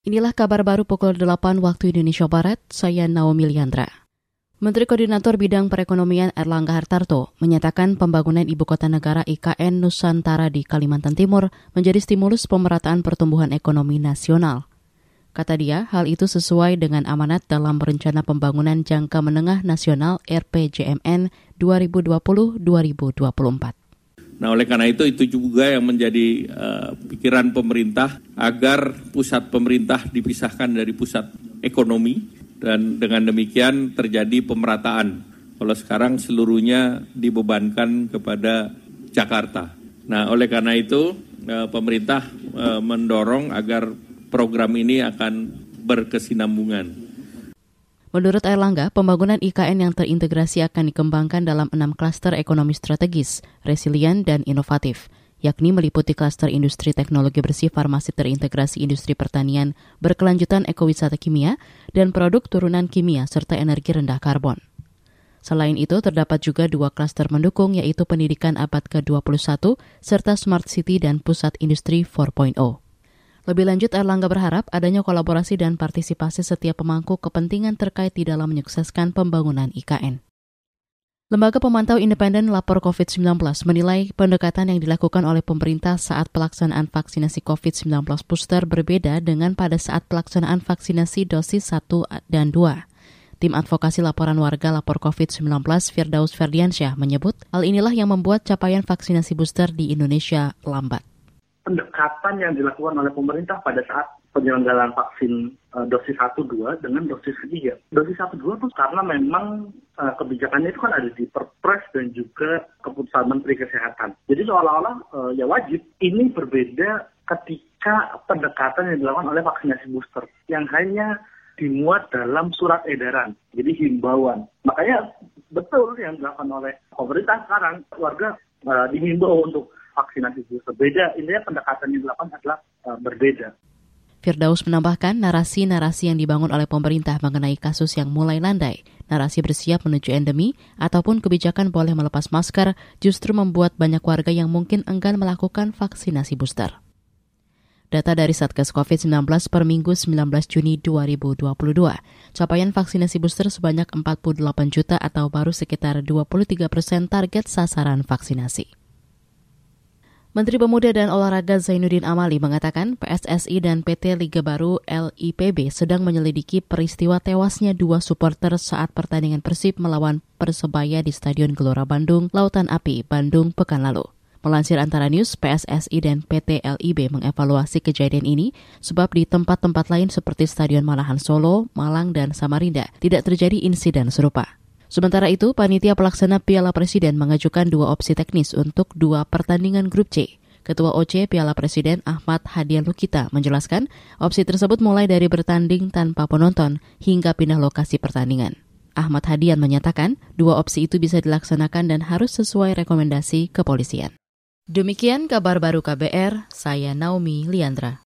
Inilah kabar baru pukul 8 waktu Indonesia Barat, saya Naomi Liandra. Menteri Koordinator Bidang Perekonomian Erlangga Hartarto menyatakan pembangunan Ibu Kota Negara IKN Nusantara di Kalimantan Timur menjadi stimulus pemerataan pertumbuhan ekonomi nasional. Kata dia, hal itu sesuai dengan amanat dalam Rencana Pembangunan Jangka Menengah Nasional RPJMN 2020-2024. Nah, oleh karena itu itu juga yang menjadi uh, pikiran pemerintah agar pusat pemerintah dipisahkan dari pusat ekonomi dan dengan demikian terjadi pemerataan. Kalau sekarang seluruhnya dibebankan kepada Jakarta. Nah, oleh karena itu uh, pemerintah uh, mendorong agar program ini akan berkesinambungan Menurut Erlangga, pembangunan IKN yang terintegrasi akan dikembangkan dalam enam klaster ekonomi strategis, resilient, dan inovatif, yakni meliputi klaster industri teknologi bersih farmasi terintegrasi industri pertanian, berkelanjutan ekowisata kimia, dan produk turunan kimia serta energi rendah karbon. Selain itu, terdapat juga dua klaster mendukung yaitu pendidikan abad ke-21 serta smart city dan pusat industri 4.0. Lebih lanjut, Erlangga berharap adanya kolaborasi dan partisipasi setiap pemangku kepentingan terkait di dalam menyukseskan pembangunan IKN. Lembaga Pemantau Independen Lapor COVID-19 menilai pendekatan yang dilakukan oleh pemerintah saat pelaksanaan vaksinasi COVID-19 booster berbeda dengan pada saat pelaksanaan vaksinasi dosis 1 dan 2. Tim advokasi laporan warga lapor COVID-19 Firdaus Ferdiansyah menyebut hal inilah yang membuat capaian vaksinasi booster di Indonesia lambat pendekatan yang dilakukan oleh pemerintah pada saat penyelenggaraan vaksin uh, dosis 1 2 dengan dosis ketiga. Dosis 1 2 itu karena memang uh, kebijakannya itu kan ada di Perpres dan juga keputusan Menteri Kesehatan. Jadi seolah-olah uh, ya wajib. Ini berbeda ketika pendekatan yang dilakukan oleh vaksinasi booster yang hanya dimuat dalam surat edaran, jadi himbauan. Makanya betul yang dilakukan oleh pemerintah sekarang, warga uh, dihimbau untuk vaksinasi booster. Beda, intinya pendekatan yang dilakukan adalah uh, berbeda. Firdaus menambahkan narasi-narasi yang dibangun oleh pemerintah mengenai kasus yang mulai landai, narasi bersiap menuju endemi, ataupun kebijakan boleh melepas masker justru membuat banyak warga yang mungkin enggan melakukan vaksinasi booster. Data dari Satgas COVID-19 per Minggu 19 Juni 2022, capaian vaksinasi booster sebanyak 48 juta atau baru sekitar 23 persen target sasaran vaksinasi. Menteri Pemuda dan Olahraga Zainuddin Amali mengatakan PSSI dan PT Liga Baru LIPB sedang menyelidiki peristiwa tewasnya dua supporter saat pertandingan Persib melawan Persebaya di Stadion Gelora Bandung, Lautan Api, Bandung pekan lalu. Melansir antara news, PSSI dan PT LIB mengevaluasi kejadian ini sebab di tempat-tempat lain seperti Stadion Malahan Solo, Malang, dan Samarinda tidak terjadi insiden serupa. Sementara itu, panitia pelaksana Piala Presiden mengajukan dua opsi teknis untuk dua pertandingan grup C. Ketua OC Piala Presiden Ahmad Hadian Lukita menjelaskan opsi tersebut mulai dari bertanding tanpa penonton hingga pindah lokasi pertandingan. Ahmad Hadian menyatakan dua opsi itu bisa dilaksanakan dan harus sesuai rekomendasi kepolisian. Demikian kabar baru KBR, saya Naomi Liandra.